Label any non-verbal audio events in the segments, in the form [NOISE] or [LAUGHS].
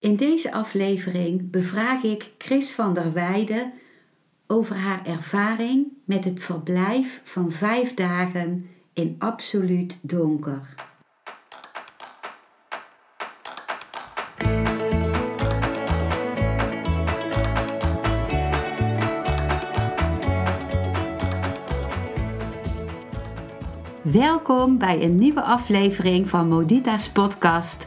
In deze aflevering bevraag ik Chris van der Weijden over haar ervaring met het verblijf van vijf dagen in absoluut donker. Welkom bij een nieuwe aflevering van Modita's podcast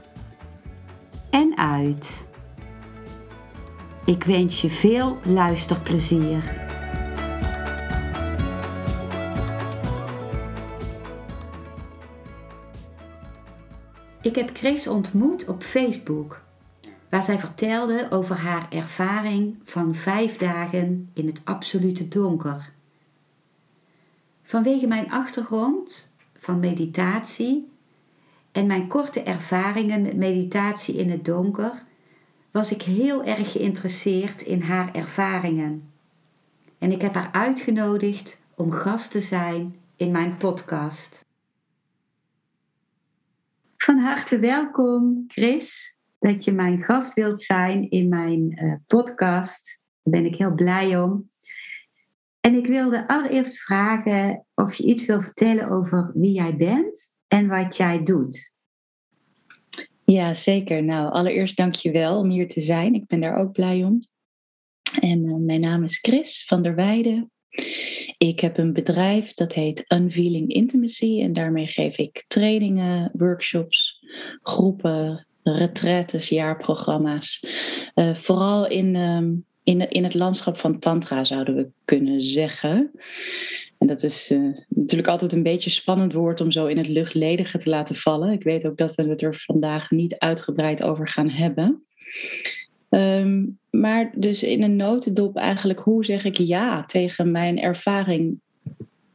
en uit. Ik wens je veel luisterplezier. Ik heb Chris ontmoet op Facebook, waar zij vertelde over haar ervaring van vijf dagen in het absolute donker. Vanwege mijn achtergrond van meditatie en mijn korte ervaringen met meditatie in het donker was ik heel erg geïnteresseerd in haar ervaringen. En ik heb haar uitgenodigd om gast te zijn in mijn podcast. Van harte welkom, Chris, dat je mijn gast wilt zijn in mijn uh, podcast. Daar ben ik heel blij om. En ik wilde allereerst vragen of je iets wil vertellen over wie jij bent en wat jij doet. Ja, zeker. Nou, allereerst dank je wel om hier te zijn. Ik ben daar ook blij om. En uh, mijn naam is Chris van der Weijden. Ik heb een bedrijf dat heet Unveiling Intimacy en daarmee geef ik trainingen, workshops, groepen, retraites, jaarprogramma's. Uh, vooral in, uh, in, het landschap van Tantra zouden we kunnen zeggen. En dat is uh, natuurlijk altijd een beetje spannend woord om zo in het luchtledige te laten vallen. Ik weet ook dat we het er vandaag niet uitgebreid over gaan hebben. Um, maar dus in een notendop eigenlijk, hoe zeg ik ja tegen mijn ervaring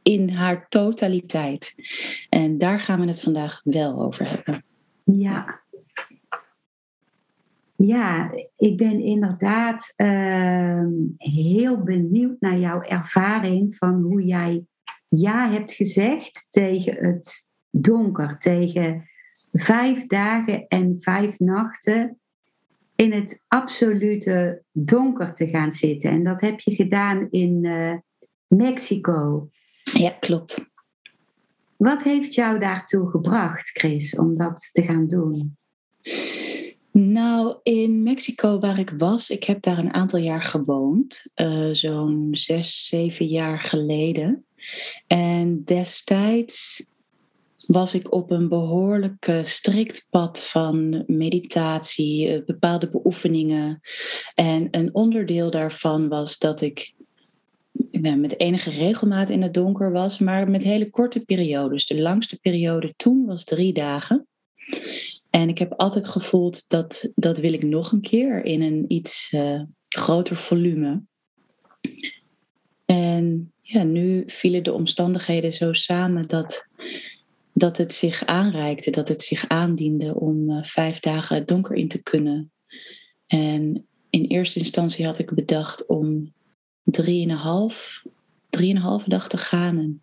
in haar totaliteit? En daar gaan we het vandaag wel over hebben. Ja. Ja, ik ben inderdaad uh, heel benieuwd naar jouw ervaring van hoe jij ja hebt gezegd tegen het donker, tegen vijf dagen en vijf nachten in het absolute donker te gaan zitten. En dat heb je gedaan in uh, Mexico. Ja, klopt. Wat heeft jou daartoe gebracht, Chris, om dat te gaan doen? Nou, in Mexico waar ik was, ik heb daar een aantal jaar gewoond, uh, zo'n zes, zeven jaar geleden. En destijds was ik op een behoorlijk strikt pad van meditatie, eh, bepaalde beoefeningen. En een onderdeel daarvan was dat ik met enige regelmaat in het donker was, maar met hele korte periodes. De langste periode toen was drie dagen. En ik heb altijd gevoeld dat dat wil ik nog een keer in een iets uh, groter volume. En ja, nu vielen de omstandigheden zo samen dat dat het zich aanreikte, dat het zich aandiende om uh, vijf dagen het donker in te kunnen. En in eerste instantie had ik bedacht om drieënhalf, drieënhalve dag te gaan. En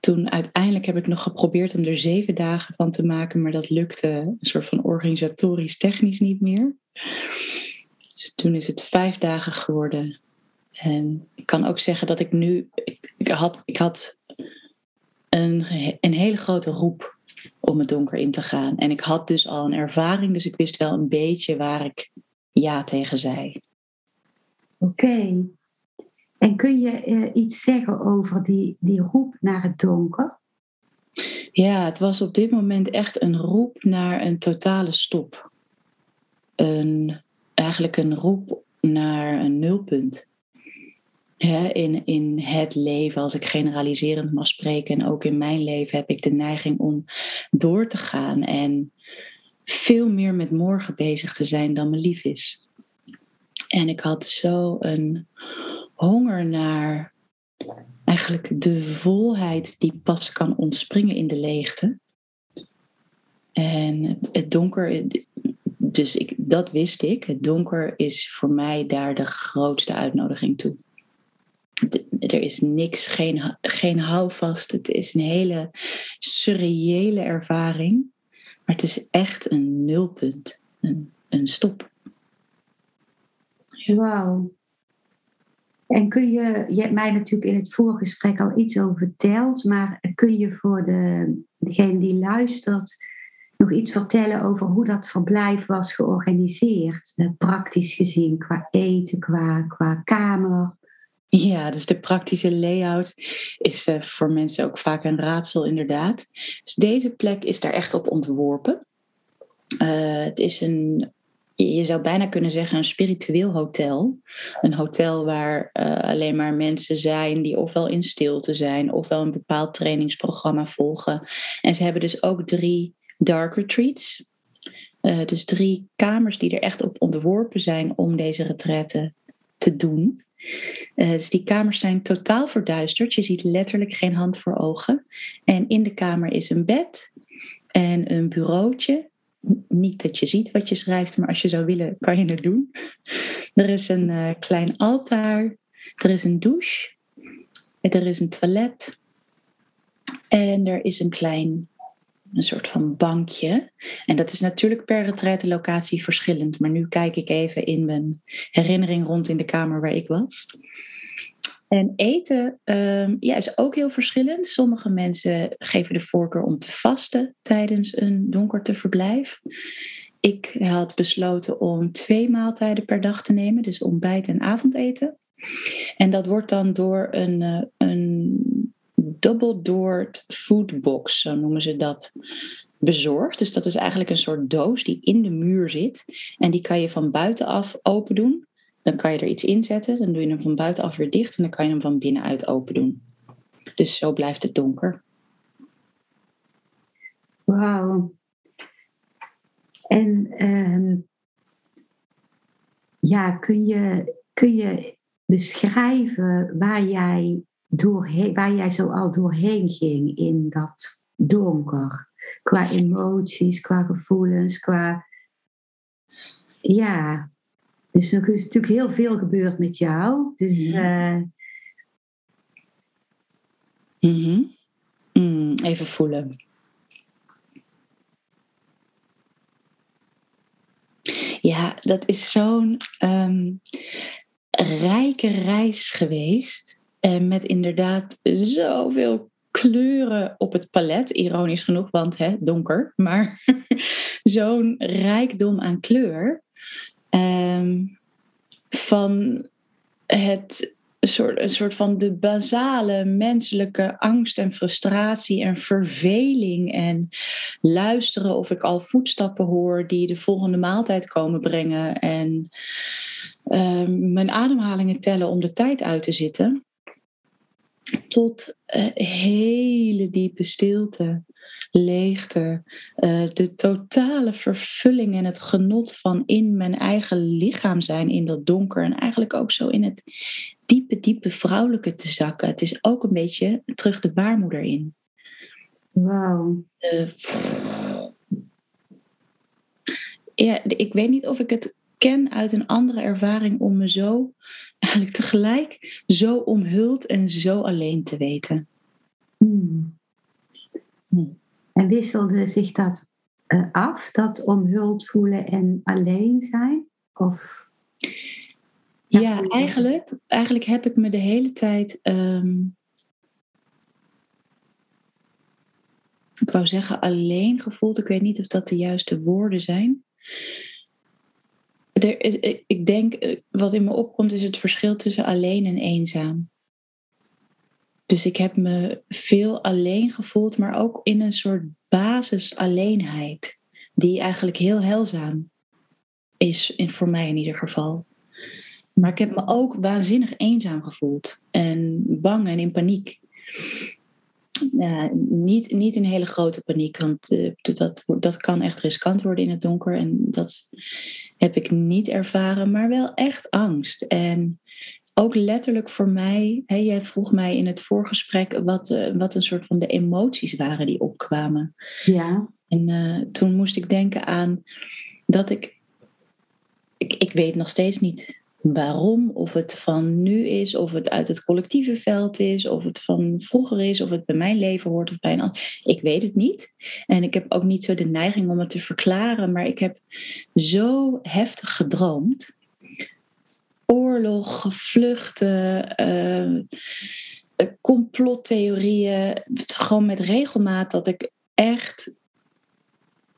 toen uiteindelijk heb ik nog geprobeerd om er zeven dagen van te maken, maar dat lukte een soort van organisatorisch technisch niet meer. Dus toen is het vijf dagen geworden. En ik kan ook zeggen dat ik nu, ik, ik had, ik had een, een hele grote roep om het donker in te gaan. En ik had dus al een ervaring, dus ik wist wel een beetje waar ik ja tegen zei. Oké. En kun je uh, iets zeggen over die, die roep naar het donker? Ja, het was op dit moment echt een roep naar een totale stop. Een, eigenlijk een roep naar een nulpunt in, in het leven, als ik generaliserend mag spreken, en ook in mijn leven heb ik de neiging om door te gaan en veel meer met morgen bezig te zijn dan me lief is. En ik had zo een honger naar eigenlijk de volheid die pas kan ontspringen in de leegte. En het donker, dus ik, dat wist ik. Het donker is voor mij daar de grootste uitnodiging toe. er is niks, geen, geen houvast. Het is een hele surreële ervaring. Maar het is echt een nulpunt, een, een stop. Wauw. En kun je, je hebt mij natuurlijk in het vorige gesprek al iets over verteld, maar kun je voor de, degene die luistert nog iets vertellen over hoe dat verblijf was georganiseerd? Eh, praktisch gezien, qua eten, qua, qua kamer. Ja, dus de praktische layout is uh, voor mensen ook vaak een raadsel, inderdaad. Dus deze plek is daar echt op ontworpen. Uh, het is een, je zou bijna kunnen zeggen, een spiritueel hotel. Een hotel waar uh, alleen maar mensen zijn die ofwel in stilte zijn, ofwel een bepaald trainingsprogramma volgen. En ze hebben dus ook drie dark retreats. Uh, dus drie kamers die er echt op onderworpen zijn om deze retretten te doen. Uh, dus die kamers zijn totaal verduisterd. Je ziet letterlijk geen hand voor ogen. En in de kamer is een bed en een bureautje. Niet dat je ziet wat je schrijft, maar als je zou willen, kan je het doen. Er is een uh, klein altaar. Er is een douche. Er is een toilet. En er is een klein een soort van bankje. En dat is natuurlijk per locatie verschillend. Maar nu kijk ik even in mijn herinnering rond in de kamer waar ik was. En eten um, ja, is ook heel verschillend. Sommige mensen geven de voorkeur om te vasten tijdens een donkerte verblijf. Ik had besloten om twee maaltijden per dag te nemen, dus ontbijt en avondeten. En dat wordt dan door een, eh, een double doored food box, zo noemen ze dat, bezorgd. Dus dat is eigenlijk een soort doos die in de muur zit. En die kan je van buitenaf open doen. Dan kan je er iets in zetten. Dan doe je hem van buitenaf weer dicht. En dan kan je hem van binnenuit open doen. Dus zo blijft het donker. Wauw. En ehm, ja, kun je, kun je beschrijven waar jij doorheen, waar jij zo al doorheen ging in dat donker. Qua emoties, qua gevoelens, qua. Ja. Dus er is natuurlijk heel veel gebeurd met jou. Dus. Uh... even voelen. Ja, dat is zo'n um, rijke reis geweest. En met inderdaad zoveel kleuren op het palet, ironisch genoeg, want hè, donker, maar [LAUGHS] zo'n rijkdom aan kleur. Ehm, van het soort, een soort van de basale menselijke angst en frustratie en verveling en luisteren of ik al voetstappen hoor die de volgende maaltijd komen brengen en ehm, mijn ademhalingen tellen om de tijd uit te zitten tot uh, hele diepe stilte, leegte, uh, de totale vervulling en het genot van in mijn eigen lichaam zijn in dat donker en eigenlijk ook zo in het diepe, diepe vrouwelijke te zakken. Het is ook een beetje terug de baarmoeder in. Wauw. Uh, ja, ik weet niet of ik het ken uit een andere ervaring om me zo eigenlijk tegelijk zo omhuld en zo alleen te weten. Hmm. Hmm. En wisselde zich dat uh, af, dat omhuld voelen en alleen zijn? Of ja, eigenlijk, eigenlijk heb ik me de hele tijd. Um, ik wou zeggen alleen gevoeld. Ik weet niet of dat de juiste woorden zijn er is, ik denk, eh, wat in me opkomt, is het verschil tussen alleen en eenzaam. Dus ik heb me veel alleen gevoeld, maar ook in een soort basis alleenheid, die eigenlijk heel heilzaam is, in, voor mij in ieder geval. Maar ik heb me ook waanzinnig eenzaam gevoeld en bang en in paniek. niet, niet in hele grote paniek, want uh, dat, dat kan echt riskant worden in het donker. En dat heb ik niet ervaren, maar wel echt angst. En ook letterlijk voor mij, hè, jij vroeg mij in het voorgesprek wat, uh, wat een soort van de emoties waren die opkwamen. Ja. En uh, toen moest ik denken aan dat ik, ik, ik weet nog steeds niet waarom, of het van nu is, of het uit het collectieve veld is, of het van vroeger is, of het bij mijn leven hoort of bij een ander. Ik weet het niet. En ik heb ook niet zo de neiging om het te verklaren, maar ik heb zo heftig gedroomd. Oorlog, vluchten, uh, complottheorieën. Gewoon met regelmaat dat ik echt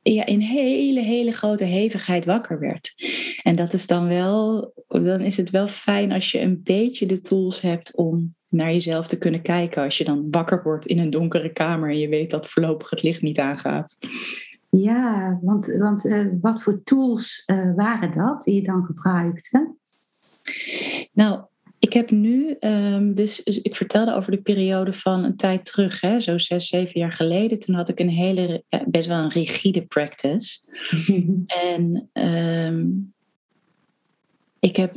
ja, in hele, hele grote hevigheid wakker werd. En dat is dan wel, dan is het wel fijn als je een beetje de tools hebt om naar jezelf te kunnen kijken. Als je dan wakker wordt in een donkere kamer en je weet dat voorlopig het licht niet aangaat. Ja, want, want uh, wat voor tools uh, waren dat die je dan gebruikte? Nou, ik heb nu, um, dus ik vertelde over de periode van een tijd terug, hè, zo zes, zeven jaar geleden. Toen had ik een hele, best wel een rigide practice. [LAUGHS] en um, ik heb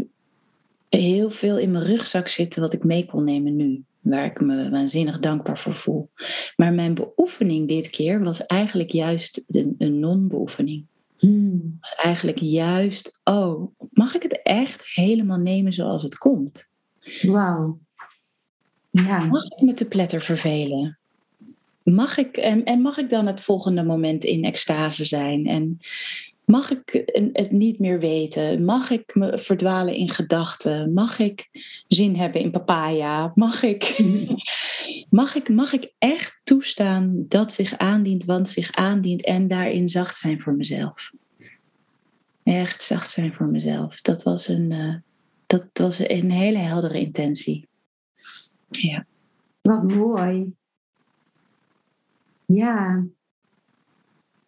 heel veel in mijn rugzak zitten wat ik mee kon nemen nu. Waar ik me waanzinnig dankbaar voor voel. Maar mijn beoefening dit keer was eigenlijk juist een, een non-beoefening. Hmm. Was eigenlijk juist, oh, mag ik het echt helemaal nemen zoals het komt? Wauw. Ja. Mag ik me te pletter vervelen? Mag ik, en, en mag ik dan het volgende moment in extase zijn? En mag ik het niet meer weten? Mag ik me verdwalen in gedachten? Mag ik zin hebben in papaya? Mag ik, [LAUGHS] mag ik, mag ik echt toestaan dat zich aandient, want zich aandient en daarin zacht zijn voor mezelf? Echt zacht zijn voor mezelf. Dat was een, uh, dat was een hele heldere intentie. Ja. Wat mooi. Ja.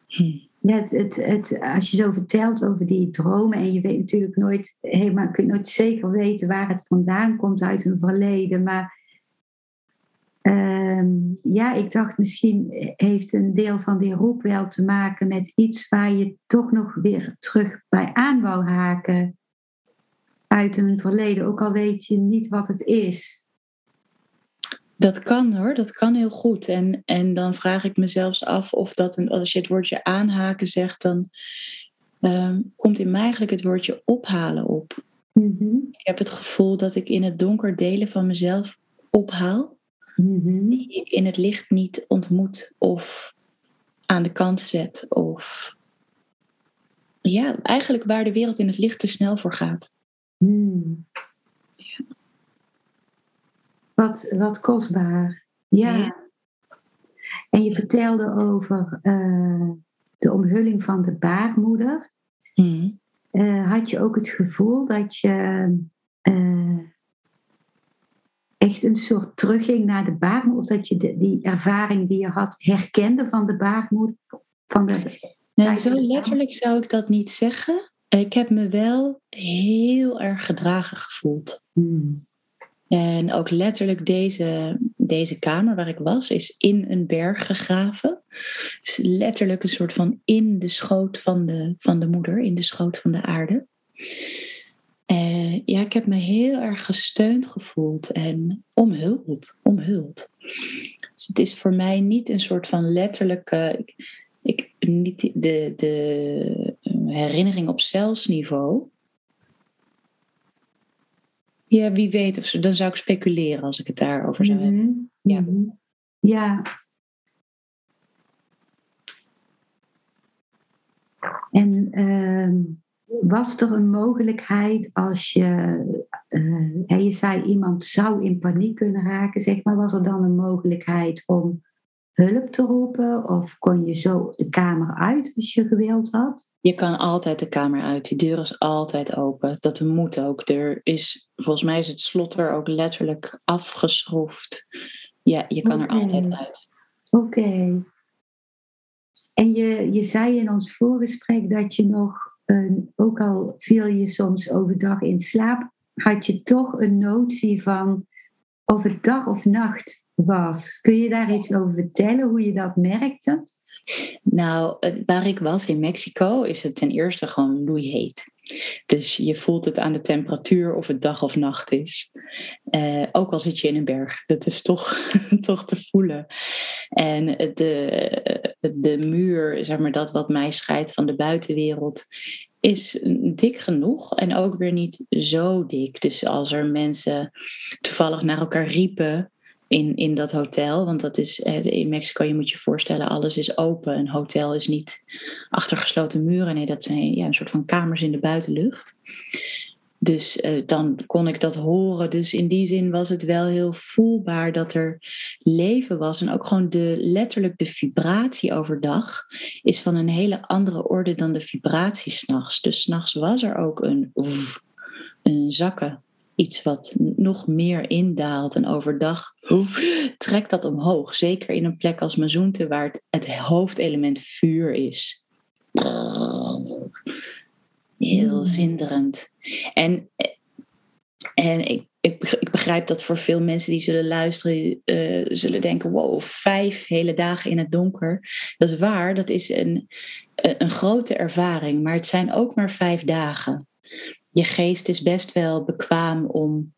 Hm. Het, het, het, als je zo vertelt over die dromen en je weet natuurlijk nooit helemaal, kunt nooit zeker weten waar het vandaan komt uit een verleden, maar uh, ja, ik dacht misschien heeft een deel van die roep wel te maken met iets waar je toch nog weer terug bij aan wou haken uit een verleden, ook al weet je niet wat het is. Dat kan hoor, dat kan heel goed. En, en dan vraag ik me zelfs af of dat, een, als je het woordje aanhaken zegt, dan um, komt in mij eigenlijk het woordje ophalen op. Mm-hmm. Ik heb het gevoel dat ik in het donker delen van mezelf ophaal, mm-hmm. die ik in het licht niet ontmoet of aan de kant zet. Of ja, eigenlijk waar de wereld in het licht te snel voor gaat. Mm. Wat, wat kostbaar. Ja. Ja. En je vertelde over uh, de omhulling van de baarmoeder. Mm. Uh, had je ook het gevoel dat je uh, echt een soort terugging naar de baarmoeder? Of dat je de, die ervaring die je had herkende van de baarmoeder? Van de, nee, zo letterlijk zou ik dat niet zeggen. Ik heb me wel heel erg gedragen gevoeld. Hmm. En ook letterlijk deze, deze kamer waar ik was, is in een berg gegraven. Dus letterlijk een soort van in de schoot van de, van de moeder, in de schoot van de aarde. Uh, ja, ik heb me heel erg gesteund gevoeld en omhuld. omhuld. Dus het is voor mij niet een soort van letterlijke. Ik, niet de, de herinnering op celsniveau. Ja, wie weet. Of zo, dan zou ik speculeren als ik het daarover zou hebben. Mm-hmm. Ja. Mm-hmm. ja. En uh, was er een mogelijkheid als je, uh, je zei iemand zou in paniek kunnen raken, zeg maar, was er dan een mogelijkheid om hulp te roepen? Of kon je zo de kamer uit als je gewild had? Je kan altijd de kamer uit. Die deur is altijd open. Dat moet ook. Er is, volgens mij is het slot er ook letterlijk afgeschroefd. Ja, je kan okay. er altijd uit. Oké. Okay. En je, je zei in ons voorgesprek dat je nog, een, ook al viel je soms overdag in slaap, had je toch een notie van of het dag of nacht was. Kun je daar iets over vertellen, hoe je dat merkte? Nou, waar ik was in Mexico is het ten eerste gewoon loeiheet. Dus je voelt het aan de temperatuur of het dag of nacht is. Uh, ook al zit je in een berg. Dat is toch, [LAUGHS] toch te voelen. En de, de muur, zeg maar dat wat mij scheidt van de buitenwereld, is dik genoeg en ook weer niet zo dik. Dus als er mensen toevallig naar elkaar riepen, in, in dat hotel. Want dat is in Mexico, je moet je voorstellen, alles is open. Een hotel is niet achter gesloten muren. Nee, dat zijn ja, een soort van kamers in de buitenlucht. Dus uh, dan kon ik dat horen. Dus in die zin was het wel heel voelbaar dat er leven was. En ook gewoon de, letterlijk de vibratie overdag is van een hele andere orde dan de vibratie s'nachts. Dus s'nachts was er ook een, een zakken iets wat nog meer indaalt. En overdag trekt dat omhoog. Zeker in een plek als Mazoente, waar het, het hoofdelement vuur is. Heel hmm. zinderend. En, en ik, ik, begrijp dat voor veel mensen die zullen luisteren, uh, zullen denken: wow, vijf hele dagen in het donker. Dat is waar, dat is een, een grote ervaring, maar het zijn ook maar vijf dagen je geest is best wel bekwaam om,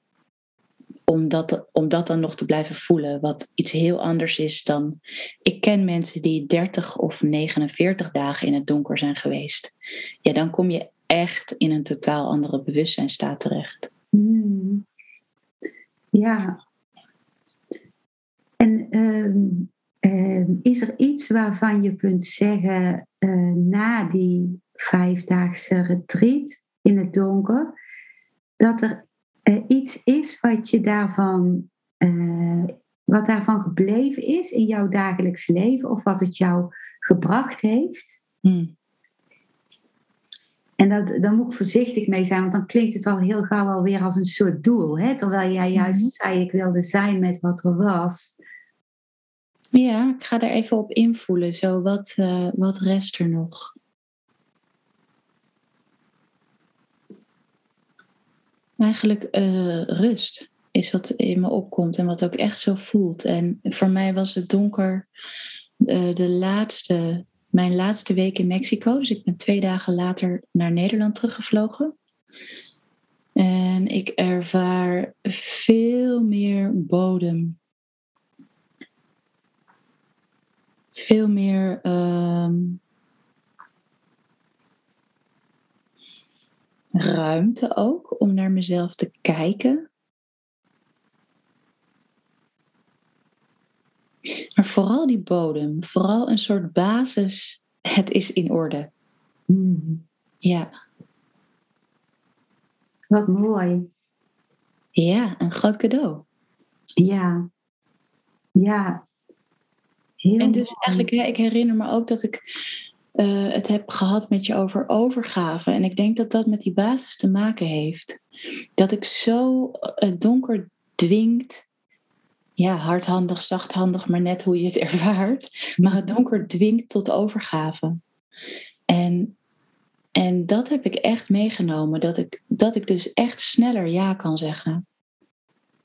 om, dat, om dat dan nog te blijven voelen. Wat iets heel anders is dan. Ik ken mensen die 30 of 49 dagen in het donker zijn geweest. Ja, dan kom je echt in een totaal andere bewustzijnstaat terecht. Hmm. Ja. En ehm, ehm, is er iets waarvan je kunt zeggen uh, na die vijfdaagse retreat in het donker, dat er uh, iets is wat je daarvan, uh, wat daarvan gebleven is in jouw dagelijks leven of wat het jou gebracht heeft. Hmm. En dat, daar moet ik voorzichtig mee zijn, want dan klinkt het al heel gauw alweer als een soort doel. Hè? Terwijl jij juist mm zei, ik wilde zijn met wat er was. Ja, ik ga er even op invoelen. Zo, wat, uh, wat rest er nog? Eigenlijk uh, rust is wat in me opkomt en wat ook echt zo voelt. En voor mij was het donker uh, de laatste, mijn laatste week in Mexico. Dus ik ben twee dagen later naar Nederland teruggevlogen. En ik ervaar veel meer bodem. Veel meer uh, ruimte ook om naar mezelf te kijken. Maar vooral die bodem, vooral een soort basis, het is in orde. Hmm. Ja. Wat mooi. Ja, een groot cadeau. Ja. Ja. Heel en dus eigenlijk, ja, ik herinner me ook dat ik uh, het heb gehad met je over overgave. En ik denk dat dat met die basis te maken heeft. Dat ik zo het eh, donker dwingt. Ja, hardhandig, zachthandig, maar net hoe je het [LAUGHS] ervaart. Maar het donker dwingt tot overgave. En, en dat heb ik echt meegenomen. Dat ik, dat ik dus echt sneller ja kan zeggen.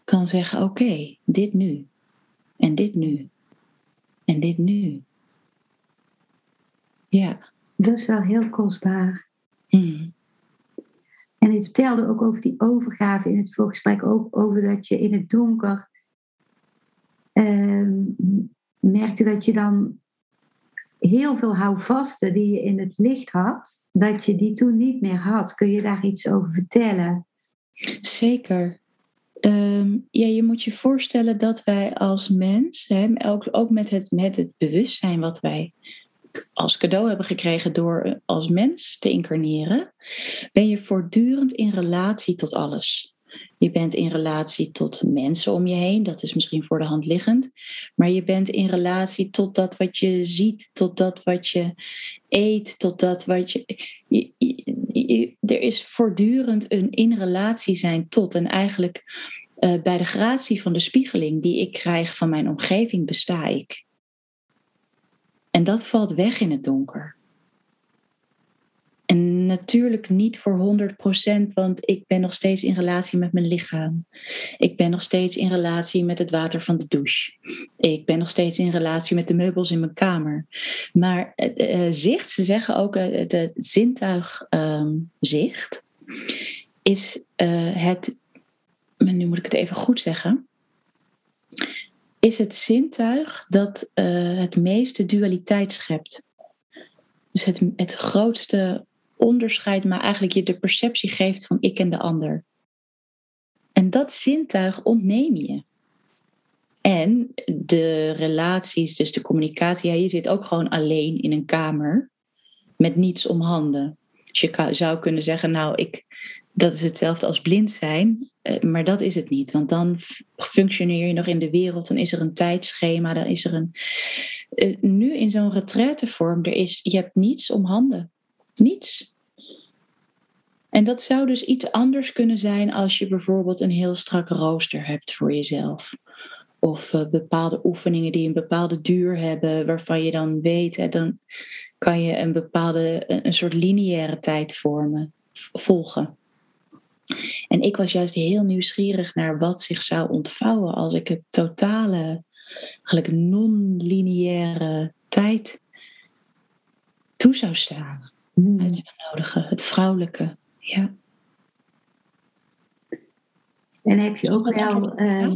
Kan zeggen, oké, dit nu. En dit nu. En dit nu. Ja. Dat is wel heel kostbaar. Hmm. En je vertelde ook over die overgave in het voorgesprek, ook over dat je in het donker uh, merkte dat je dan heel veel houvasten die je in het licht had, dat je die toen niet meer had. Kun je daar iets over vertellen? Zeker. Ehm, ja, je moet je voorstellen dat wij als mens, hè, ook, ook met, het, met het bewustzijn wat wij als cadeau hebben gekregen door als mens te incarneren, ben je voortdurend in relatie tot alles. Je bent in relatie tot mensen om je heen, dat is misschien voor de hand liggend. Maar je bent in relatie tot dat wat je ziet, tot dat wat je eet, tot dat wat je. er is voortdurend een in relatie zijn tot. En eigenlijk uh, bij de gratie van de spiegeling die ik krijg van mijn omgeving besta ik. En dat valt weg in het donker. En natuurlijk niet voor 100%, want ik ben nog steeds in relatie met mijn lichaam. Ik ben nog steeds in relatie met het water van de douche. Ik ben nog steeds in relatie met de meubels in mijn kamer. Maar uh, zicht, ze zeggen ook uh, de zintuig ehm, zicht, is het, nu moet ik het even goed zeggen, is het zintuig dat het meeste dualiteit schept. Dus het, het grootste onderscheid, maar eigenlijk je de perceptie geeft van ik en de ander. En dat zintuig ontneem je. En de relaties, dus de communicatie, ja, je zit ook gewoon alleen in een kamer met niets om handen. Dus je zou kunnen zeggen, nou, ik, dat is hetzelfde als blind zijn, eh, maar dat is het niet. Want dan functioneer je nog in de wereld, dan is er een tijdschema, dan is er een. Eh, nu in zo'n retraitevorm, er is, je hebt niets om handen. Niets. En dat zou dus iets anders kunnen zijn als je bijvoorbeeld een heel strak rooster hebt voor jezelf. Of uh, bepaalde oefeningen die een bepaalde duur hebben, waarvan je dan weet, hè, dan kan je een bepaalde, een soort lineaire tijd vormen, volgen. En ik was juist heel nieuwsgierig naar wat zich zou ontvouwen als ik het totale, eigenlijk non-lineaire tijd toe zou staan. Mm. Uitnodigen, het vrouwelijke. Ja. En heb je ook wel. Uh,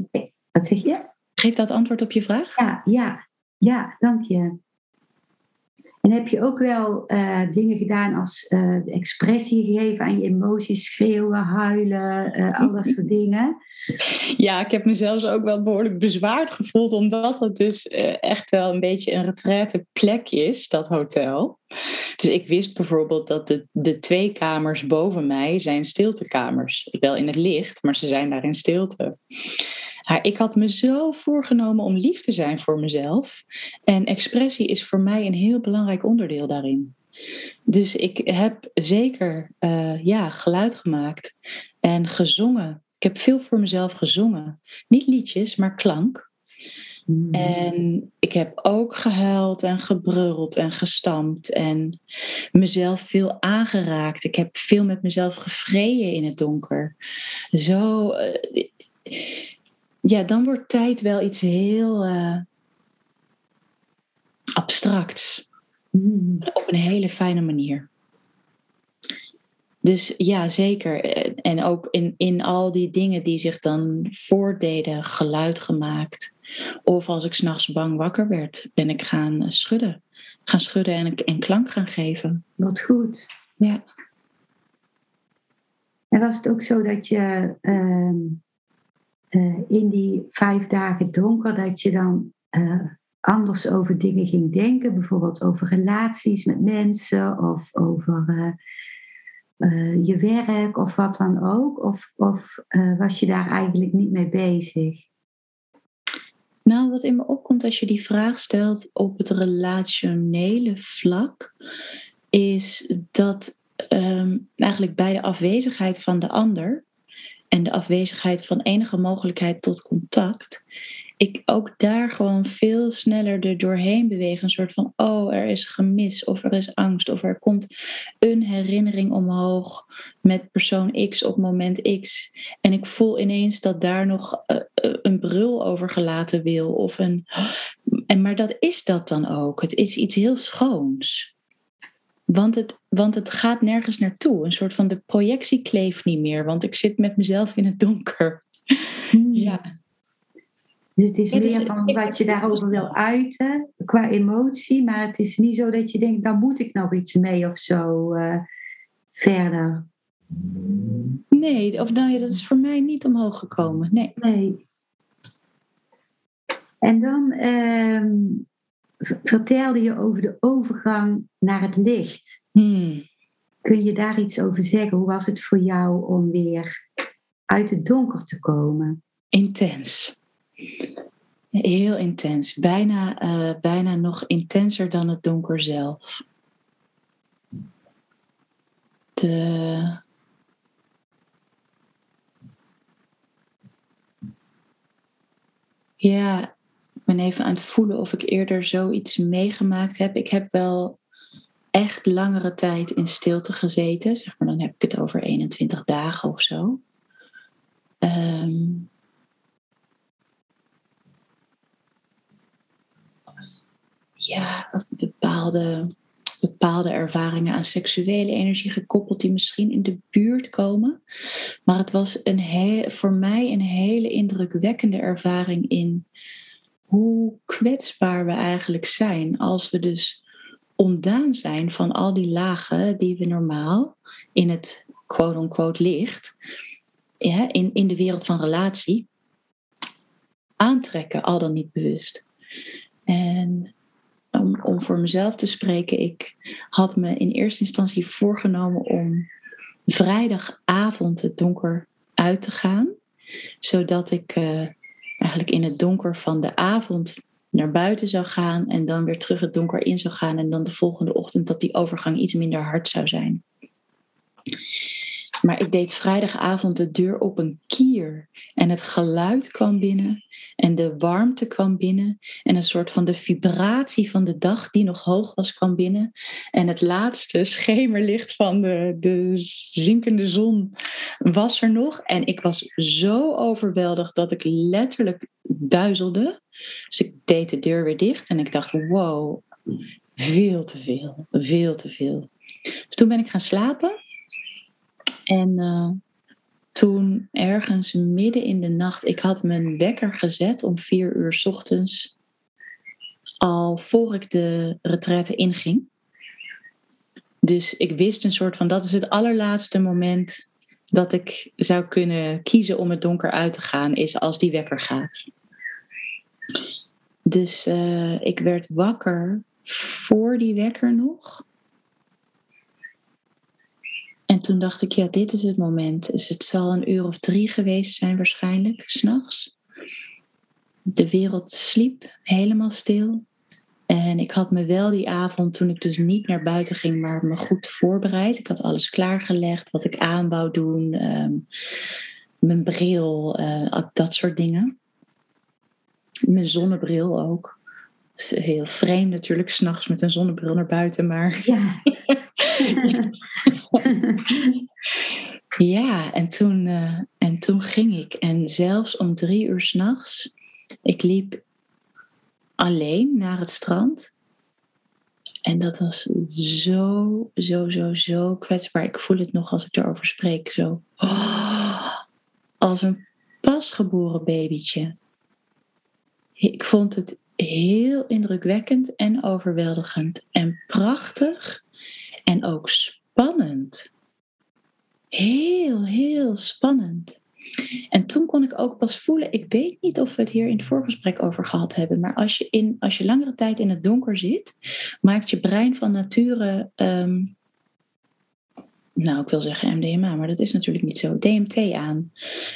wat zeg je? Geeft dat antwoord op je vraag? Ja, ja, ja, dank je. En heb je ook wel uh, dingen gedaan als de expressie gegeven aan je emoties, schreeuwen, huilen, uh, al dat soort dingen? Ja, ik heb mezelf ook wel behoorlijk bezwaard gevoeld, omdat het dus echt wel een beetje een retraite plek is, dat hotel. Dus ik wist bijvoorbeeld dat de, de twee kamers boven mij zijn stiltekamers. Wel in het licht, maar ze zijn daar in stilte. Ik had me zo voorgenomen om lief te zijn voor mezelf. En expressie is voor mij een heel belangrijk onderdeel daarin. Dus ik heb zeker uh, ja, geluid gemaakt en gezongen. Ik heb veel voor mezelf gezongen. Niet liedjes, maar klank. Hmm. En ik heb ook gehuild en gebruld en gestampt en mezelf veel aangeraakt. Ik heb veel met mezelf gevreden in het donker. Zo, uh, ja, dan wordt tijd wel iets heel uh, abstracts. Mm. Op een hele fijne manier. Dus ja, zeker. En ook in, in al die dingen die zich dan voordeden, geluid gemaakt. Of als ik s'nachts bang wakker werd, ben ik gaan schudden. Gaan schudden en, en klank gaan geven. Wat goed. Ja. En was het ook zo dat je ehm, uh, in die vijf dagen donker, dat je dan uh, anders over dingen ging denken, bijvoorbeeld over relaties met mensen of over uh, je werk of wat dan ook? Of, of was je daar eigenlijk niet mee bezig? Nou, wat in me opkomt als je die vraag stelt op het relationele vlak, is dat um, eigenlijk bij de afwezigheid van de ander en de afwezigheid van enige mogelijkheid tot contact, ik ook daar gewoon veel sneller er doorheen beweeg. Een soort van, oh, er is gemis, of er is angst, of er komt een herinnering omhoog met persoon X op moment X. En ik voel ineens dat daar nog uh, een brul over gelaten wil, of een. En, maar dat is dat dan ook. Het is iets heel schoons. Want het, want het gaat nergens naartoe. Een soort van de projectie kleeft niet meer, want ik zit met mezelf in het donker. Hmm. Ja. Dus het is meer van wat je daarover wil uiten qua emotie, maar het is niet zo dat je denkt, daar moet ik nog iets mee of zo uh, verder. Nee, of nou ja, dat is voor mij niet omhoog gekomen. Nee. nee. En dan uh, vertelde je over de overgang naar het licht. Hmm. Kun je daar iets over zeggen? Hoe was het voor jou om weer uit het donker te komen? Intens. Heel intens. Bijna, uh, bijna nog intenser dan het donker zelf. De, ja, ben even aan het voelen of ik eerder zoiets meegemaakt heb. Ik heb wel echt langere tijd in stilte gezeten. Zeg maar, dan heb ik het over 21 dagen of zo. Ehm, ja, bepaalde, bepaalde ervaringen aan seksuele energie gekoppeld die misschien in de buurt komen. Maar het was een voor mij een hele indrukwekkende ervaring in hoe kwetsbaar we eigenlijk zijn als we dus ontdaan zijn van al die lagen die we normaal in het quote-unquote licht, ja, in, in de wereld van relatie, aantrekken, al dan niet bewust. En om, om voor mezelf te spreken, ik had me in eerste instantie voorgenomen om vrijdagavond het donker uit te gaan, zodat ik uh, eigenlijk in het donker van de avond naar buiten zou gaan en dan weer terug het donker in zou gaan en dan de volgende ochtend dat die overgang iets minder hard zou zijn. Maar ik deed vrijdagavond de deur op een kier en het geluid kwam binnen en de warmte kwam binnen en een soort van de vibratie van de dag die nog hoog was kwam binnen. En het laatste schemerlicht van de, de zinkende zon was er nog. En ik was zo overweldigd dat ik letterlijk duizelde. Dus ik deed de deur weer dicht en ik dacht, wow, veel te veel, veel te veel. Dus toen ben ik gaan slapen. En uh, toen ergens midden in de nacht, ik had mijn wekker gezet om vier uur ochtends, al voor ik de retraite inging. Dus ik wist een soort van, dat is het allerlaatste moment dat ik zou kunnen kiezen om het donker uit te gaan, is als die wekker gaat. Dus uh, ik werd wakker voor die wekker nog. En toen dacht ik, ja, dit is het moment. Dus het zal een uur of drie geweest zijn waarschijnlijk, s'nachts. De wereld sliep helemaal stil. En ik had me wel die avond, toen ik dus niet naar buiten ging, maar me goed voorbereid. Ik had alles klaargelegd, wat ik aan wou doen, ehm, mijn bril, uh, dat soort dingen. Mijn zonnebril ook. Het is heel vreemd natuurlijk, s'nachts met een zonnebril naar buiten, maar... Ja. [LAUGHS] [LAUGHS] ja, en toen, uh, en toen ging ik. En zelfs om drie uur s'nachts, ik liep alleen naar het strand. En dat was zo, zo, zo, zo kwetsbaar. Ik voel het nog als ik erover spreek. Zo. Oh, als een pasgeboren babytje. Ik vond het heel indrukwekkend en overweldigend en prachtig en ook spannend. Heel, heel spannend. En toen kon ik ook pas voelen, ik weet niet of we het hier in het voorgesprek over gehad hebben, maar als je, in, als je langere tijd in het donker zit, maakt je brein van nature, ehm, nou ik wil zeggen MDMA, maar dat is natuurlijk niet zo, DMT aan.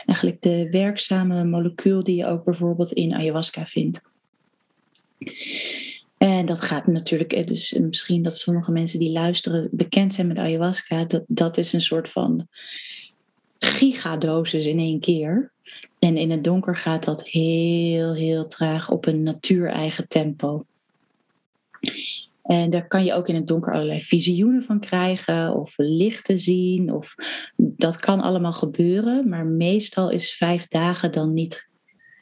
Eigenlijk de werkzame molecuul die je ook bijvoorbeeld in ayahuasca vindt. En dat gaat natuurlijk, is misschien dat sommige mensen die luisteren bekend zijn met ayahuasca, dat, dat is een soort van gigadosis in één keer. En in het donker gaat dat heel, heel traag op een natuureigen tempo. En daar kan je ook in het donker allerlei visioenen van krijgen, of lichten zien, of dat kan allemaal gebeuren, maar meestal is vijf dagen dan niet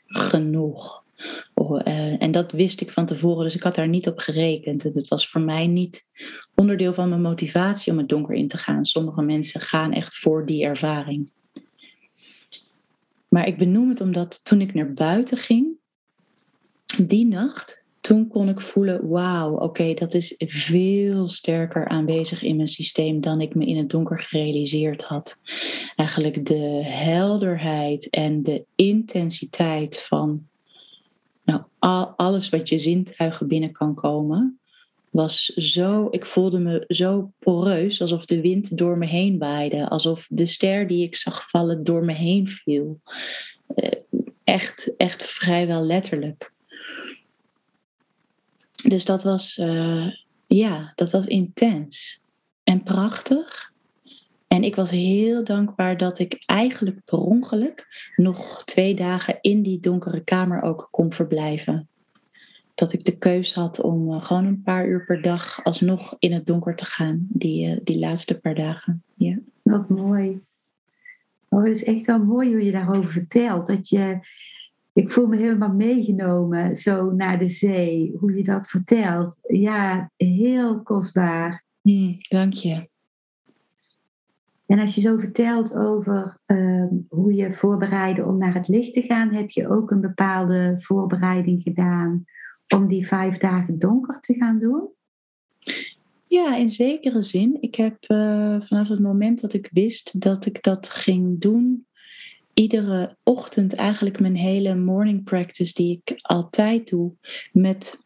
genoeg. Oh, eh, en dat wist ik van tevoren, dus ik had daar niet op gerekend. Het was voor mij niet onderdeel van mijn motivatie om het donker in te gaan. Sommige mensen gaan echt voor die ervaring. Maar ik benoem het omdat toen ik naar buiten ging, die nacht, toen kon ik voelen: wauw, oké, dat is veel sterker aanwezig in mijn systeem dan ik me in het donker gerealiseerd had. Eigenlijk de helderheid en de intensiteit van nou, alles wat je zintuigen binnen kan komen, was zo, ik voelde me zo poreus, alsof de wind door me heen waaide, alsof de ster die ik zag vallen door me heen viel. Eh, echt, echt vrijwel letterlijk. Dus dat was, uh, ja, dat was intens en prachtig. En ik was heel dankbaar dat ik eigenlijk per ongeluk nog twee dagen in die donkere kamer ook kon verblijven. dat ik de keus had om eh, gewoon een paar uur per dag alsnog in het donker te gaan, die, uh, die laatste paar dagen. Ja. Wat mooi. Oh, het is echt wel mooi hoe je daarover vertelt. Dat je, ik voel me helemaal meegenomen zo naar de zee, hoe je dat vertelt. Ja, heel kostbaar. Mm, dank je. En als je zo vertelt over ehm, hoe je voorbereidde om naar het licht te gaan, heb je ook een bepaalde voorbereiding gedaan om die vijf dagen donker te gaan doen? Ja, in zekere zin. Ik heb uh, vanaf het moment dat ik wist dat ik dat ging doen, iedere ochtend eigenlijk mijn hele morning practice die ik altijd doe, met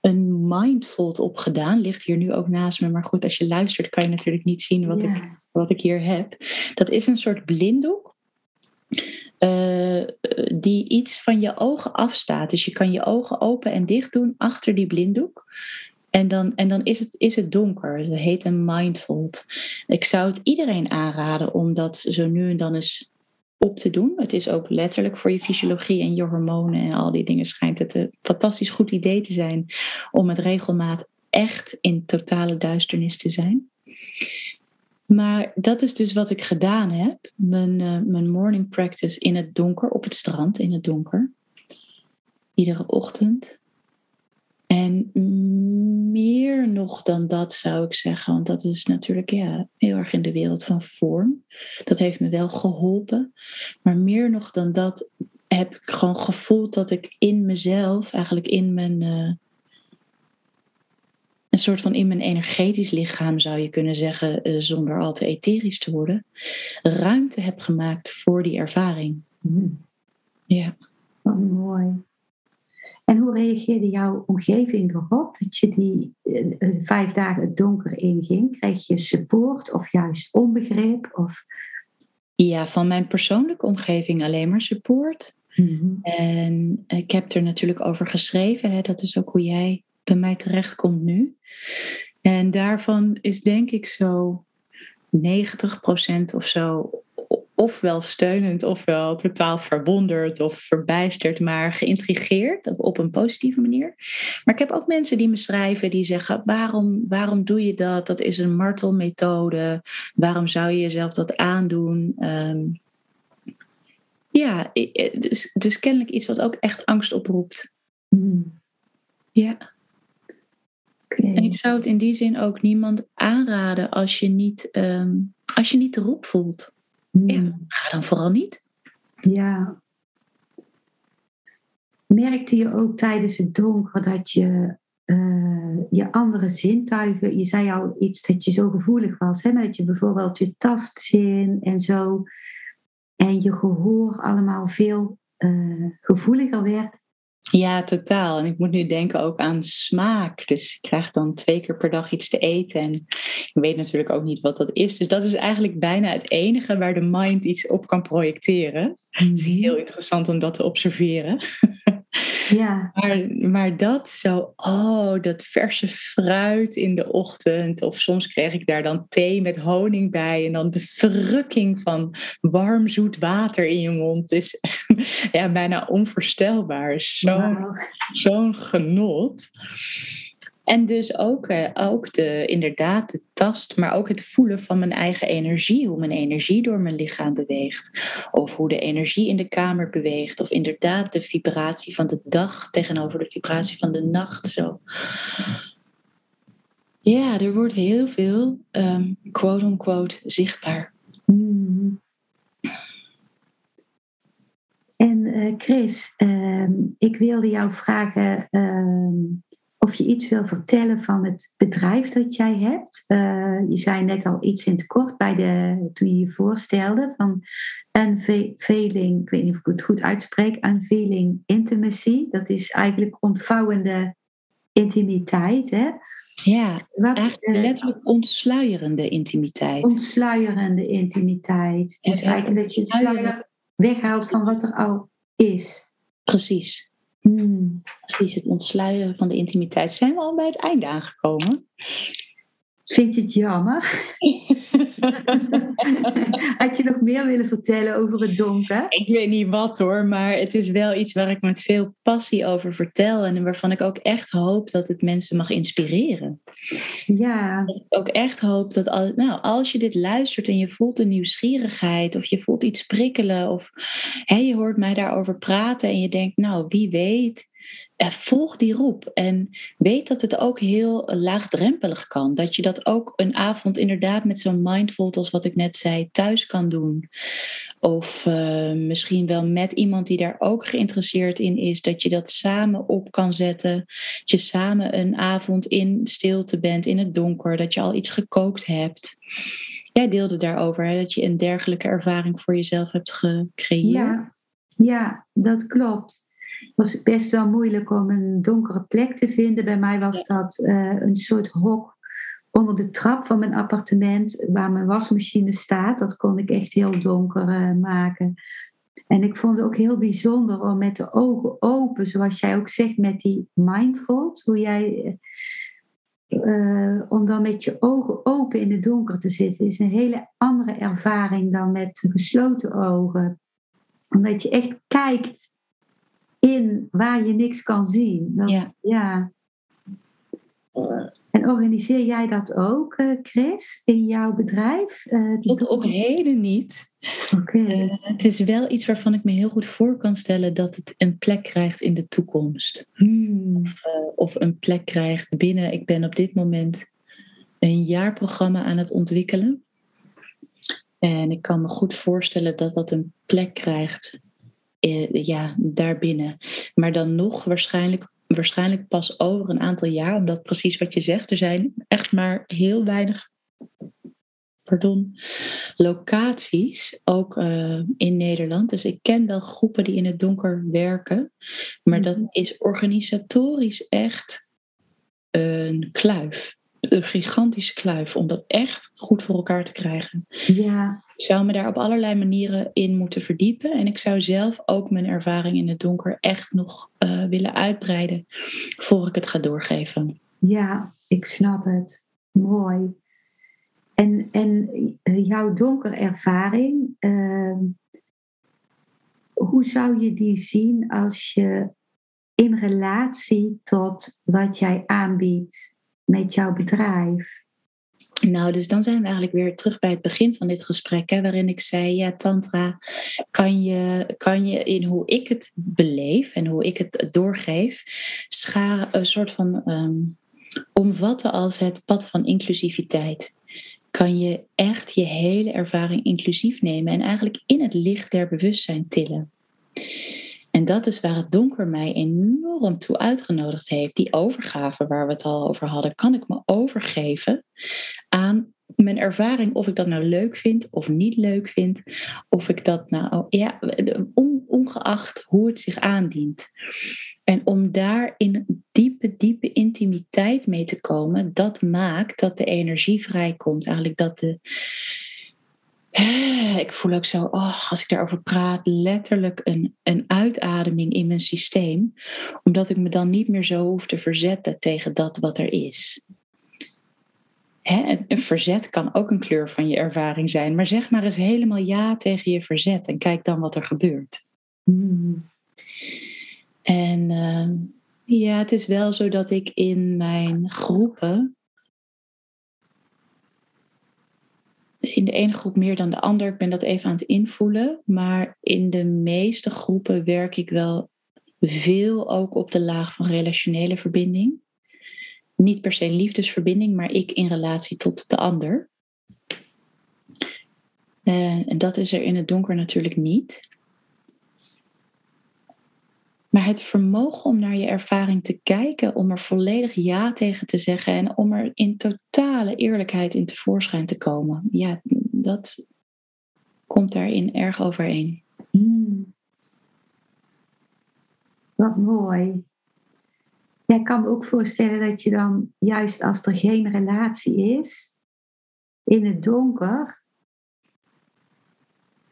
een mindfold opgedaan. Ligt hier nu ook naast me, maar goed, als je luistert kan je natuurlijk niet zien wat, ik, wat ik hier heb. Dat is een soort blinddoek. Uh, die iets van je ogen afstaat. Dus je kan je ogen open en dicht doen achter die blinddoek. En dan, en dan is, het, is het donker. Dat heet een mindfold. Ik zou het iedereen aanraden om dat zo nu en dan eens op te doen. Het is ook letterlijk voor je fysiologie en je hormonen en al die dingen schijnt het een fantastisch goed idee te zijn om met regelmaat echt in totale duisternis te zijn. Maar dat is dus wat ik gedaan heb. Mijn, uh, mijn morning practice in het donker, op het strand in het donker. Iedere ochtend. En meer nog dan dat zou ik zeggen, want dat is natuurlijk ja, heel erg in de wereld van vorm. Dat heeft me wel geholpen. Maar meer nog dan dat heb ik gewoon gevoeld dat ik in mezelf, eigenlijk in mijn, uh, een soort van in mijn energetisch lichaam zou je kunnen zeggen, uh, zonder al te etherisch te worden, ruimte heb gemaakt voor die ervaring. Mm. Ja. Wat mooi. En hoe reageerde jouw omgeving erop dat je die uh, vijf dagen het donker inging? Kreeg je support of juist onbegrip? Of... Ja, van mijn persoonlijke omgeving alleen maar support. Mm-hmm. En ik heb er natuurlijk over geschreven. Hè, dat is ook hoe jij bij mij terechtkomt nu. En daarvan is denk ik zo 90% of zo ofwel steunend ofwel totaal verwonderd of verbijsterd, maar geïntrigeerd op een positieve manier. Maar ik heb ook mensen die me schrijven die zeggen: waarom, waarom doe je dat? Dat is een martelmethode. Waarom zou je jezelf dat aandoen? Um, ja, dus, dus kennelijk iets wat ook echt angst oproept. Hmm. Ja. En ik zou het in die zin ook niemand aanraden als je niet, um, als je niet de roep voelt. Ja, hmm. ga dan vooral niet. Ja. Merkte je ook tijdens het donker dat je uh, je andere zintuigen, je zei al iets dat je zo gevoelig was, hè, dat je bijvoorbeeld je tastzin en zo en je gehoor allemaal veel uh, gevoeliger werd ja, totaal. En ik moet nu denken ook aan smaak. Dus ik krijg dan twee keer per dag iets te eten. En ik weet natuurlijk ook niet wat dat is. Dus dat is eigenlijk bijna het enige waar de mind iets op kan projecteren. Het is mhm. heel interessant om dat te observeren. [LAUGHS] Ja. Maar, maar dat zo, oh, dat verse fruit in de ochtend. Of soms kreeg ik daar dan thee met honing bij. En dan de verrukking van warm zoet water in je mond is [LAUGHS] ja, bijna onvoorstelbaar. Zo'n wow. zo'n genot. En dus ook, eh, ook de, inderdaad de tast, maar ook het voelen van mijn eigen energie. Hoe mijn energie door mijn lichaam beweegt. Of hoe de energie in de kamer beweegt. Of inderdaad de vibratie van de dag tegenover de vibratie van de nacht. Zo. Ja, er wordt heel veel um, quote-unquote zichtbaar. Hmm. En uh, Chris, uh, ik wilde jou vragen ehm, of je iets wil vertellen van het bedrijf dat jij hebt. Uh, je zei net al iets in het kort bij de, toen je je voorstelde van unveiling, ik weet niet of ik het goed uitspreek, unveiling intimacy. Dat is eigenlijk ontvouwende intimiteit. Hè? Ja, Wat, eigenlijk uh, letterlijk ontsluierende intimiteit. Ontsluierende intimiteit. Dus eigenlijk dat je het sluier weghaalt van wat er al is. Precies. Precies, het ontsluieren van de intimiteit. Zijn we al bij het einde aangekomen? Vind je het jammer? [LAUGHS] Had je nog meer willen vertellen over het donker? Ik weet niet wat hoor, maar het is wel iets waar ik met veel passie over vertel en waarvan ik ook echt hoop dat het mensen mag inspireren. Ja. Dat ik ook echt hoop dat als, nou, als je dit luistert en je voelt een nieuwsgierigheid of je voelt iets prikkelen of hè, je hoort mij daarover praten en je denkt, nou wie weet volg die roep en weet dat het ook heel laagdrempelig kan. Dat je dat ook een avond inderdaad met zo'n mindful, als wat ik net zei, thuis kan doen. Of uh, misschien wel met iemand die daar ook geïnteresseerd in is, dat je dat samen op kan zetten. Dat je samen een avond in stilte bent, in het donker, dat je al iets gekookt hebt. Jij deelde daarover hè, dat je een dergelijke ervaring voor jezelf hebt gecreëerd. Ja, ja dat klopt was best wel moeilijk om een donkere plek te vinden. Bij mij was dat uh, een soort hok onder de trap van mijn appartement waar mijn wasmachine staat. Dat kon ik echt heel donker uh, maken. En ik vond het ook heel bijzonder om met de ogen open, zoals jij ook zegt met die mindful, hoe jij, uh, om dan met je ogen open in het donker te zitten, is een hele andere ervaring dan met gesloten ogen. Omdat je echt kijkt in waar je niks kan zien. Dat, ja. ja. En organiseer jij dat ook, eh, Chris, in jouw bedrijf? Uh, Tot op heden niet. Oké. Uh, het is wel iets waarvan ik me heel goed voor kan stellen dat het een plek krijgt in de toekomst. Hmm. Of, of, een plek krijgt binnen. Ik ben op dit moment een jaarprogramma aan het ontwikkelen. En ik kan me goed voorstellen dat dat een plek krijgt eh, ja, daarbinnen. Maar dan nog waarschijnlijk, waarschijnlijk pas over een aantal jaar, omdat precies wat je zegt, er zijn echt maar heel weinig pardon, locaties, ook uh, in Nederland. Dus ik ken wel groepen die in het donker werken, maar dat mhm. is organisatorisch echt een kluif. Een gigantische kluif om dat echt goed voor elkaar te krijgen. Ja, ik zou me daar op allerlei manieren in moeten verdiepen. En ik zou zelf ook mijn ervaring in het donker echt nog uh, willen uitbreiden voor ik het ga doorgeven. Ja, ik snap het. Mooi. En, en jouw donkerervaring, uh, hoe zou je die zien als je in relatie tot wat jij aanbiedt met jouw bedrijf? Nou, dus dan zijn we eigenlijk weer terug bij het begin van dit gesprek, hè, waarin ik zei: Ja, Tantra, kan je, kan je in hoe ik het beleef en hoe ik het doorgeef, scha een soort van um, omvatten als het pad van inclusiviteit? Kan je echt je hele ervaring inclusief nemen en eigenlijk in het licht der bewustzijn tillen? En dat is waar het donker mij enorm toe uitgenodigd heeft. Die overgave waar we het al over hadden. Kan ik me overgeven aan mijn ervaring, of ik dat nou leuk vind of niet leuk vind. Of ik dat nou, ja, ongeacht hoe het zich aandient. En om daar in diepe, diepe intimiteit mee te komen, dat maakt dat de energie vrijkomt. Eigenlijk dat de ik voel ook zo, oh, als ik daarover praat, letterlijk een, een uitademing in mijn systeem. Omdat ik me dan niet meer zo hoef te verzetten tegen dat wat er is. Hè, een verzet kan ook een kleur van je ervaring zijn. Maar zeg maar eens helemaal ja tegen je verzet en kijk dan wat er gebeurt. Mm. En uh, ja, het is wel zo dat ik in mijn groepen in de ene groep meer dan de ander. Ik ben dat even aan het invoelen. Maar in de meeste groepen werk ik wel veel ook op de laag van relationele verbinding. Niet per se liefdesverbinding, maar ik in relatie tot de ander. Eh, en dat is er in het donker natuurlijk niet. Maar het vermogen om naar je ervaring te kijken, om er volledig ja tegen te zeggen en om er in totale eerlijkheid in tevoorschijn te komen, ja, dat komt daarin erg overeen. Hmm. Wat mooi. Ja, ik kan me ook voorstellen dat je dan, juist als er geen relatie is, in het donker,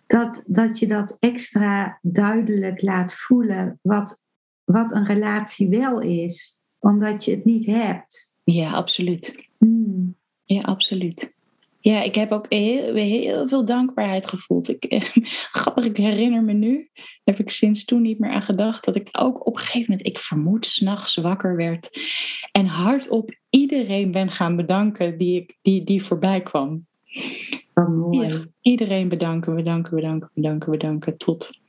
dat, dat je dat extra duidelijk laat voelen wat, wat een relatie wel is, omdat je het niet hebt. Ja, absoluut. Hmm. Ja, absoluut. Ja, ik heb ook heel, heel veel dankbaarheid gevoeld. Ik, [LAUGHS] grappig, ik herinner me nu, heb ik sinds toen niet meer aan gedacht, dat ik ook op een gegeven moment, ik vermoed, s'nachts wakker werd en hardop iedereen ben gaan bedanken die, ik, die, die voorbij kwam. Wat mooi. Ja, iedereen bedanken, bedanken, bedanken, bedanken, bedanken. Tot,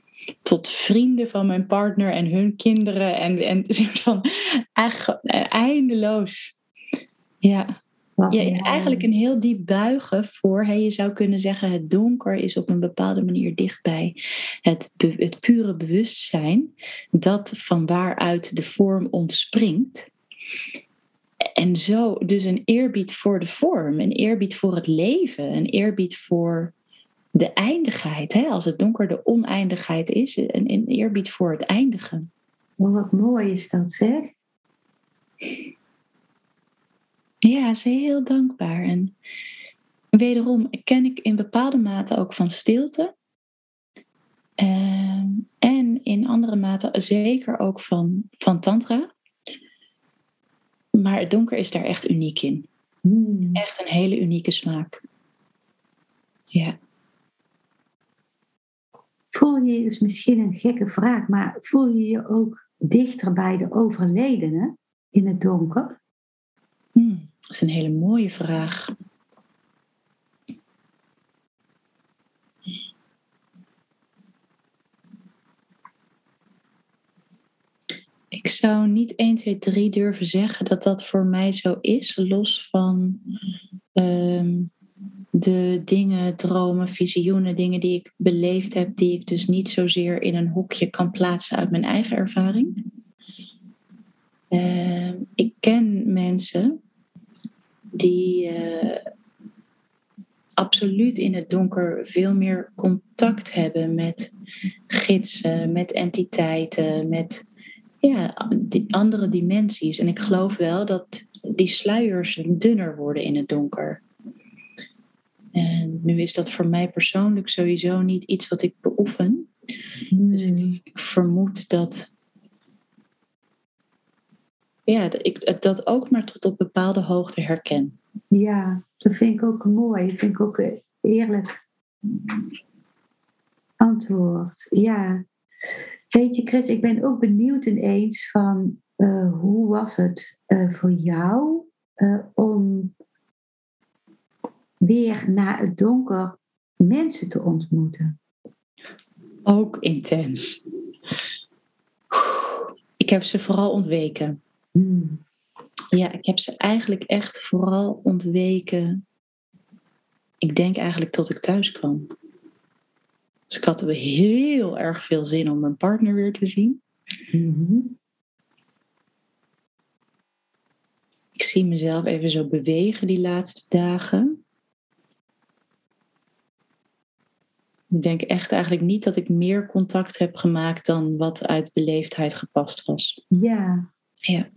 tot vrienden van mijn partner en hun kinderen. En, en [LAUGHS] van, echt, eindeloos. Ja. ja, eigenlijk een heel diep buigen voor, je zou kunnen zeggen, het donker is op een bepaalde manier dichtbij het, het pure bewustzijn, dat van waaruit de vorm ontspringt. En zo, dus een eerbied voor de vorm, een eerbied voor het leven, een eerbied voor de eindigheid. Hè? Als het donker de oneindigheid is, een, een eerbied voor het eindigen. Oh, wat mooi is dat, zeg. Ja, ze is heel dankbaar. En wederom ken ik in bepaalde mate ook van stilte. Ehm, en in andere mate zeker ook van, van tantra. Maar het donker is daar echt uniek in. Hmm. Echt een hele unieke smaak. Ja. Voel je, is misschien een gekke vraag, maar voel je je ook dichter bij de overledene in het donker? Hmm, dat is een hele mooie vraag. Ik zou niet 1, 2, 3 durven zeggen dat dat voor mij zo is, los van ehm, de dingen, dromen, visioenen, dingen die ik beleefd heb, die ik dus niet zozeer in een hokje kan plaatsen uit mijn eigen ervaring. Ehm, ik ken mensen die uh, absoluut in het donker veel meer contact hebben met gidsen, met entiteiten, met ja, die andere dimensies. En ik geloof wel dat die sluiers dunner worden in het donker. En nu is dat voor mij persoonlijk sowieso niet iets wat ik beoefen. Dus ik, hmm. vermoed dat, ja, dat ik dat ook maar tot op bepaalde hoogte herken. Ja, dat vind ik ook mooi. Dat vind ik ook eerlijk antwoord. Ja. Weet je, Chris, ik ben ook benieuwd ineens van uh, hoe was het uh, voor jou uh, om weer na het donker mensen te ontmoeten? Ook intens. Ik heb ze vooral ontweken. Hmm. Ja, ik heb ze eigenlijk echt vooral ontweken. Ik denk eigenlijk tot ik thuis kwam. Dus ik had heel erg veel zin om mijn partner weer te zien. Mhm. Ik zie mezelf even zo bewegen die laatste dagen. Ik denk echt eigenlijk niet dat ik meer contact heb gemaakt dan wat uit beleefdheid gepast was. Ja. Ja.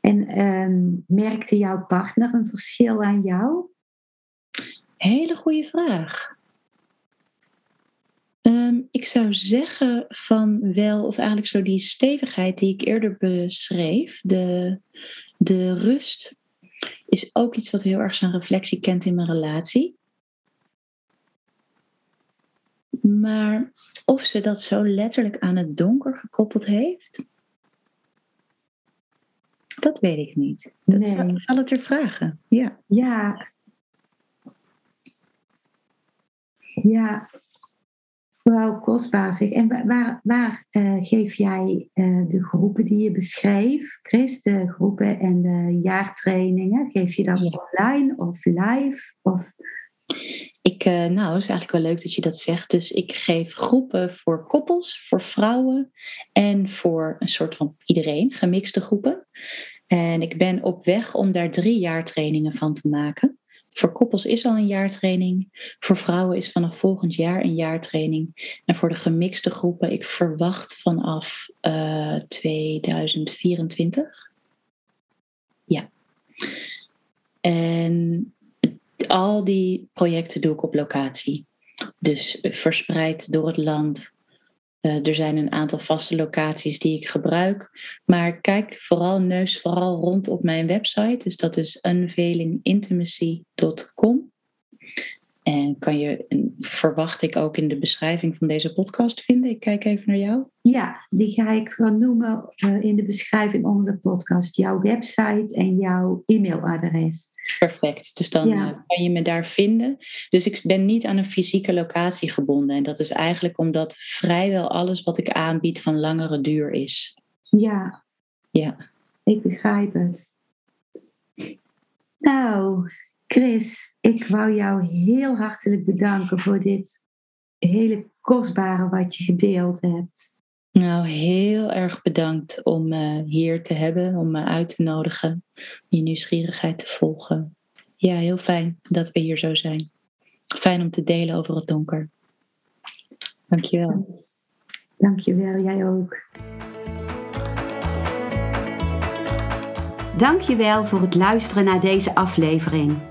En um, merkte jouw partner een verschil aan jou? Hele goede vraag. Ehm, ik zou zeggen van wel, of eigenlijk zo die stevigheid die ik eerder beschreef, de, de rust, is ook iets wat heel erg zijn reflectie kent in mijn relatie. Maar of ze dat zo letterlijk aan het donker gekoppeld heeft, dat weet ik niet. Dat nee. zal, zal het er vragen. Ja. Ja, Ja, vooral kostbaar zeg. En waar, waar uh, geef jij uh, de groepen die je beschreef, Chris? De groepen en de jaartrainingen. Geef je dat ja. online of live? Of... Ik, uh, nou, is eigenlijk wel leuk dat je dat zegt. Dus ik geef groepen voor koppels, voor vrouwen en voor een soort van iedereen, gemixte groepen. En ik ben op weg om daar drie jaartrainingen van te maken. Voor koppels is al een jaartraining. Voor vrouwen is vanaf volgend jaar een jaartraining. En voor de gemixte groepen, ik verwacht vanaf uh, eh, 2024. Ja. En al die projecten doe ik op locatie. Dus verspreid door het land. Eh, er zijn een aantal vaste locaties die ik gebruik. Maar kijk vooral, neus vooral rond op mijn website. Dus dat is unveilingintimacy.com. En kan je, verwacht ik ook in de beschrijving van deze podcast vinden. Ik kijk even naar jou. Ja, die ga ik gewoon noemen uh, in de beschrijving onder de podcast. Jouw website en jouw e-mailadres. Perfect, dus dan uh, kan je me daar vinden. Dus ik ben niet aan een fysieke locatie gebonden. En dat is eigenlijk omdat vrijwel alles wat ik aanbied van langere duur is. Ja. Ja. Ik begrijp het. Nou, Chris, ik wou jou heel hartelijk bedanken voor dit hele kostbare wat je gedeeld hebt. Nou, heel erg bedankt om uh, hier te hebben, om me uit te nodigen, je nieuwsgierigheid te volgen. Ja, heel fijn dat we hier zo zijn. Fijn om te delen over het donker. Dankjewel. Dankjewel, jij ook. Dankjewel voor het luisteren naar deze aflevering.